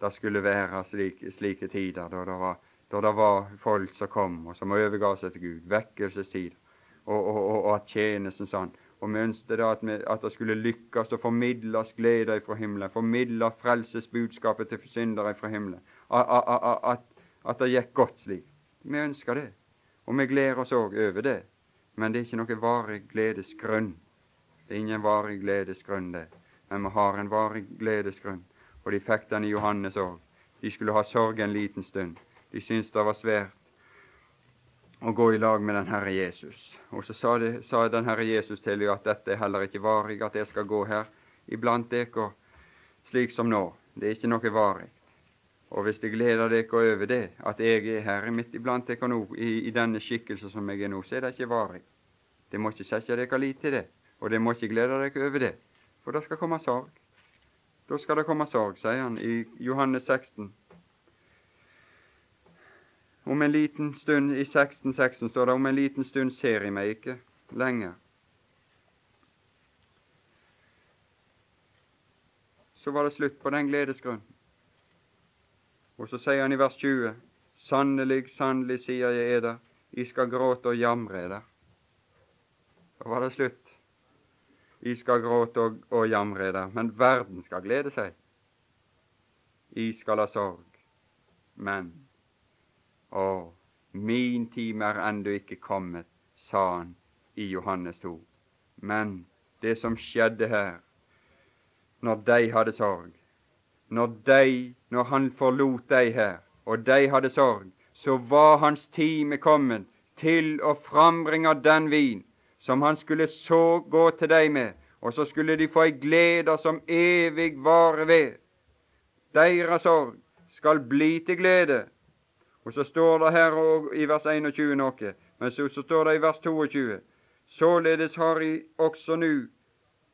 skulle være slike, slike tider da det var da det var folk som kom, og som overga seg til Gud. Vekkelsestid. Og, og, og, at tjenesten sånn. Og vi ønsket da at, at, det skulle lykkes å formidles glede fra himmelen. Formidle frelsesbudskapet til syndere fra himmelen. At, at, det gikk godt slik. Vi ønsker det. Og vi gleder oss òg over det. Men det er ikke noe varig gledesgrunn. Det er ingen varig gledesgrunn, det. Men vi har en varig gledesgrunn. Og de fikk den i Johannes òg. De skulle ha sorg en liten stund. De syntes det var svært å gå i lag med den Herre Jesus. Og så sa, det, sa den Herre Jesus til dem at dette er heller ikke varig, at jeg skal gå her iblant dere slik som nå. Det er ikke noe varig. Og hvis det gleder dere over det, at jeg er her midt iblant dere nå, i, i, denne skikkelse som jeg er nå, så er det ikke varig. Det må ikke sette dere lit til det, og det må ikke glede dere over det, for det skal komme sorg. Da skal det komme sorg, sier han i Johannes 16. Om en liten stund, i 1616 står det om en liten stund ser I meg ikke lenger. Så var det slutt på den gledesgrunn. Og så sier han i vers 20.: Sannelig, sannelig, sier jeg eder, I skal gråte og jamre eder. Da var det slutt. I skal gråte og, og jamre eder, men verden skal glede seg. I skal ha sorg, men å, min time er ennå ikke kommet, sa han i Johannes 2. Men det som skjedde her, når de hadde sorg, når de, når han forlot de her, og de hadde sorg, så var hans time kommet til å frambringe den vin som han skulle så gå til deg med, og så skulle de få ei glede som evig varer ved. Deres sorg skal bli til glede. Og så står det her i vers 21 noe, men så, så står det i vers 22 Således har I også nu,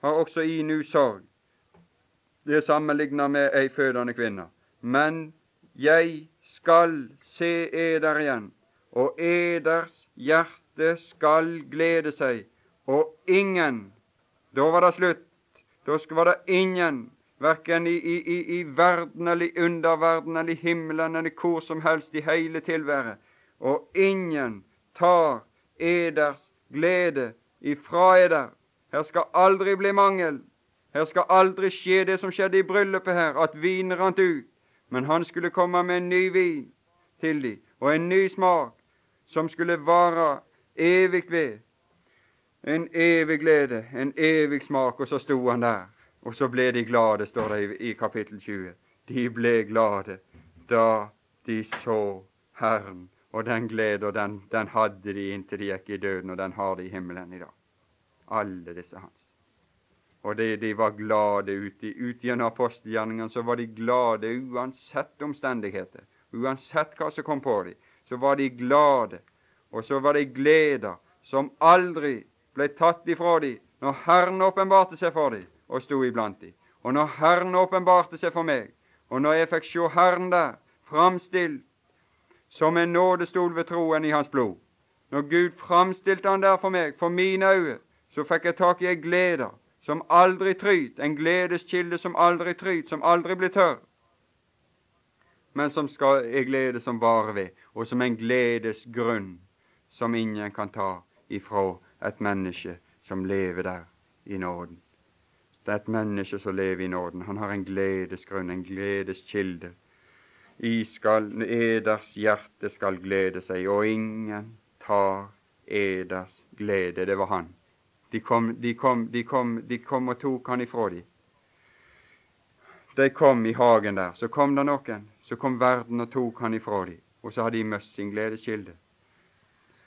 har også I nu sorg. Det er sammenligna med ei fødende kvinne. Men jeg skal se eder igjen, og eders hjerte skal glede seg, og ingen Da var det slutt. Da var det ingen, verken i, i, i, verden eller i underverden eller i himmelen eller hvor som helst i hele tilværet, og ingen tar eders glede ifra eder. Her skal aldri bli mangel. Her skal aldri skje det som skjedde i bryllupet her, at vinen rant ut. Men han skulle komme med en ny vin til dem, og en ny smak, som skulle vare evig ved. En evig glede, en evig smak. Og så sto han der, og så ble de glade, står det i, i kapittel 20. De ble glade da de så Herren, og den glede og den, den hadde de inntil de gikk i døden, og den har de i himmelen i dag. Alle disse hans. Og de, de var glade ute. ut gjennom apostelgjerningene, så var de glade uansett omstendigheter. Uansett hva som kom på dem, så var de glade. Og så var det gleder som aldri ble tatt ifra dem når Herren åpenbarte seg for dem og sto iblant dem. Og når Herren åpenbarte seg for meg, og når jeg fikk se Herren der framstilt som en nådestol ved troen i hans blod Når Gud framstilte han der for meg, for mine øyne, så fikk jeg tak i ei glede som aldri tryt, en gledeskilde som aldri tryt, som aldri blir tørr, men som skal ei glede som varer ved, og som en gledesgrunn som ingen kan ta ifra et menneske som lever der i nåden. Det er et menneske som lever i nåden. Han har en gledesgrunn, en gledeskilde. I skal, eders hjerte skal glede seg, og ingen tar eders glede. Det var han. De kom, de kom, de kom, de kom og tok han ifra dem. De kom i hagen der. Så kom det noen. Så kom verden og tok han ifra dem. Og så hadde de mist sin gledeskilde.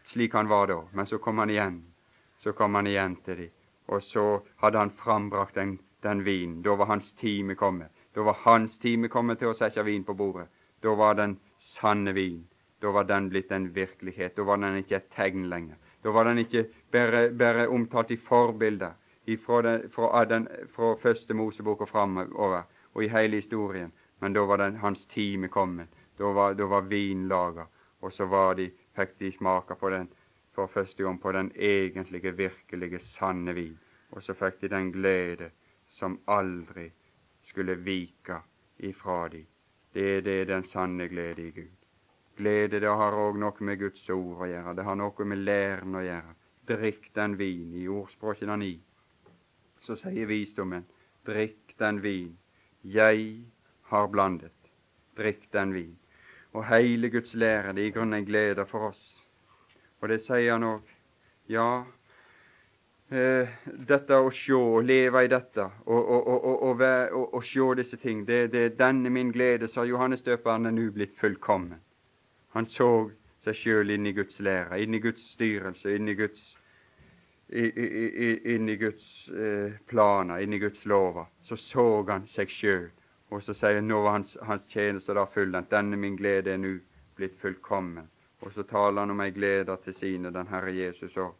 Slik han var da. Men så kom han igjen. Så kom han igjen til dem. Og så hadde han frambrakt den, den vinen. Da var hans time kommet. Da var hans time kommet til å sette vin på bordet. Da var den sanne vin. Da var den blitt en virkelighet. Da var den ikke et tegn lenger. Da var den ikke bare, bare omtalt i forbilder fra, den, fra, den, fra første Mosebok og framover og i hele historien, men da var den, hans time kommet. Da var, var vin laga, og så var de, fikk de smake på den for første gang på den egentlige, virkelige, sanne vin. Og så fikk de den glede som aldri skulle vike ifra de. Det er det den sanne glede i Gud. Glede det har òg noe med Guds ord å gjøre. Det har noe med læren å gjøre. Drikk den vin. I ordspråket ni så sier visdommen, drikk den vin jeg har blandet. Drikk den vin. Og hele Guds lære, det er i grunnen en glede for oss. Og det sier han òg. Ja, eh, dette å sjå og leve i dette og, og, og, sjå disse ting, det, det er denne min glede, sa Johannes døperen, er nå blitt fullkommen. Han så seg sjøl inn i Guds lære, inn i Guds styrelse, inn i Guds, inn i Guds eh, planer, inn i Guds lover. Så så han seg sjøl, og så sier han nå hans, hans tjeneste da fullendt. Denne min glede er nå blitt fullkommen. Og så taler han om ei glede til sine, den Herre Jesus òg.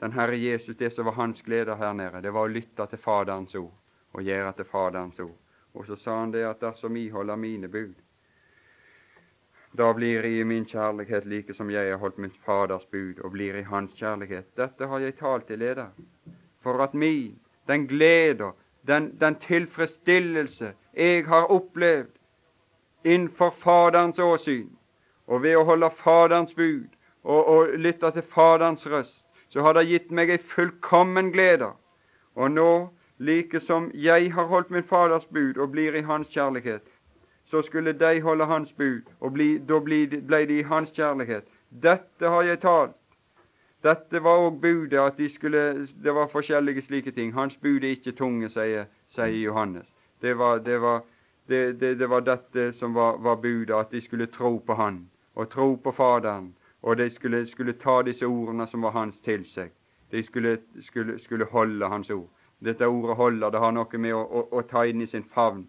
Den Herre Jesus, det som var hans glede her nede, det var å lytte til Faderens ord og gjøre til Faderens ord. Og så sa han det at dersom I holder mine bud, da blir jeg i min kjærlighet like som jeg har holdt min Faders bud og blir i Hans kjærlighet. Dette har jeg talt til leder, for at min, den glede, den, den tilfredsstillelse jeg har opplevd innenfor Faderens åsyn, og ved å holde Faderens bud og, og lytte til Faderens røst, så har det gitt meg ei fullkommen glede. Og nå, like som jeg har holdt min Faders bud og blir i Hans kjærlighet, så skulle de holde hans bud, og bli, da ble de i hans kjærlighet. Dette har jeg talt. Dette var òg budet, at de skulle, det var forskjellige slike ting. Hans bud er ikke tunge, sier, sier Johannes. Det var, det var, det, det, var dette som var, var budet, at de skulle tro på Han og tro på Faderen. Og de skulle, skulle ta disse ordene som var hans, til seg. De skulle, skulle, skulle holde hans ord. Dette ordet holder, det har noe med å, å, å ta inn i sin favn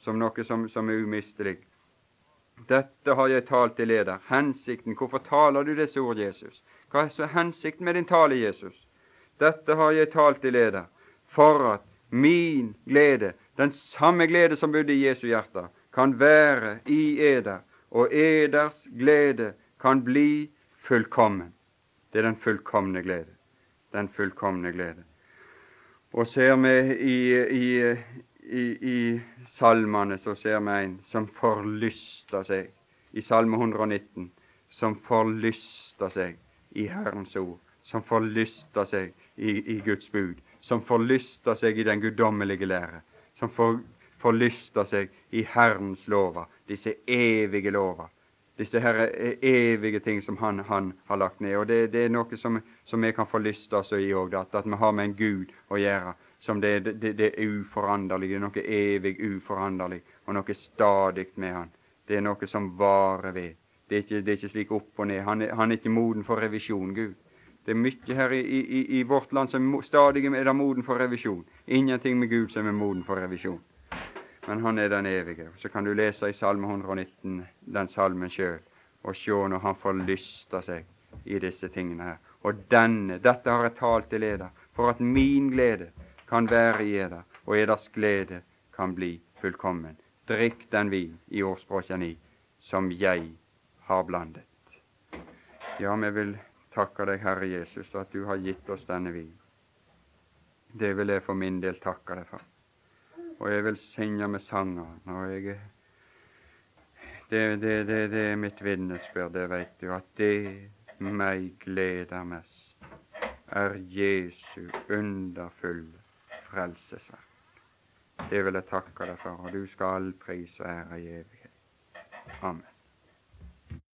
som noe som, som er umistelig. Dette har jeg talt til leder. Hensikten Hvorfor taler du disse ord, Jesus? Hva er så hensikten med din tale, Jesus? Dette har jeg talt til leder, for at min glede, den samme glede som bodde i Jesu hjerte, kan være i eder, og eders glede kan bli fullkommen. Det er den fullkomne glede. Den fullkomne glede. Og ser vi i, i, i, i salmene, så ser vi en som forlyster seg i Salme 119, som forlyster seg i Herrens ord, som forlyster seg i, i Guds bud, som forlyster seg i den guddommelige lære, som for, forlyster seg i Herrens lover, disse evige lover, disse her evige ting som Han, han har lagt ned. Og det, det er noe som, som vi kan få lyst til oss i òg, at, vi har med en Gud å gjøre som det, det, det er uforanderlig, det er noe evig uforanderlig, og noe stadig med Han. Det er noe som varer ved. Det er ikke, det er ikke slik opp og ned. Han er, han er ikke moden for revisjon, Gud. Det er mye her i, i, i vårt land som stadig er moden for revisjon. Ingenting med Gud som er moden for revisjon. Men han er den evige. Så kan du lese i Salme 119, den salmen sjøl, og se når han forlyster seg i disse tingene her. Og denne, dette har jeg talt til eder, for at min glede kan være i eder, og eders glede kan bli fullkommen. Drikk den vin i ordspråket i som jeg har blandet. Ja, vi vil takke deg, Herre Jesus, at du har gitt oss denne vin. Det vil jeg for min del takke deg for. Og jeg vil synge med sanger når jeg det, det, det, det er mitt vitnesbyrd, det veit du, at det meg gleder mest, er Jesu underfulle frelsesverk. Det vil jeg takke deg for, og du skal all pris og ære i evighet. Amen.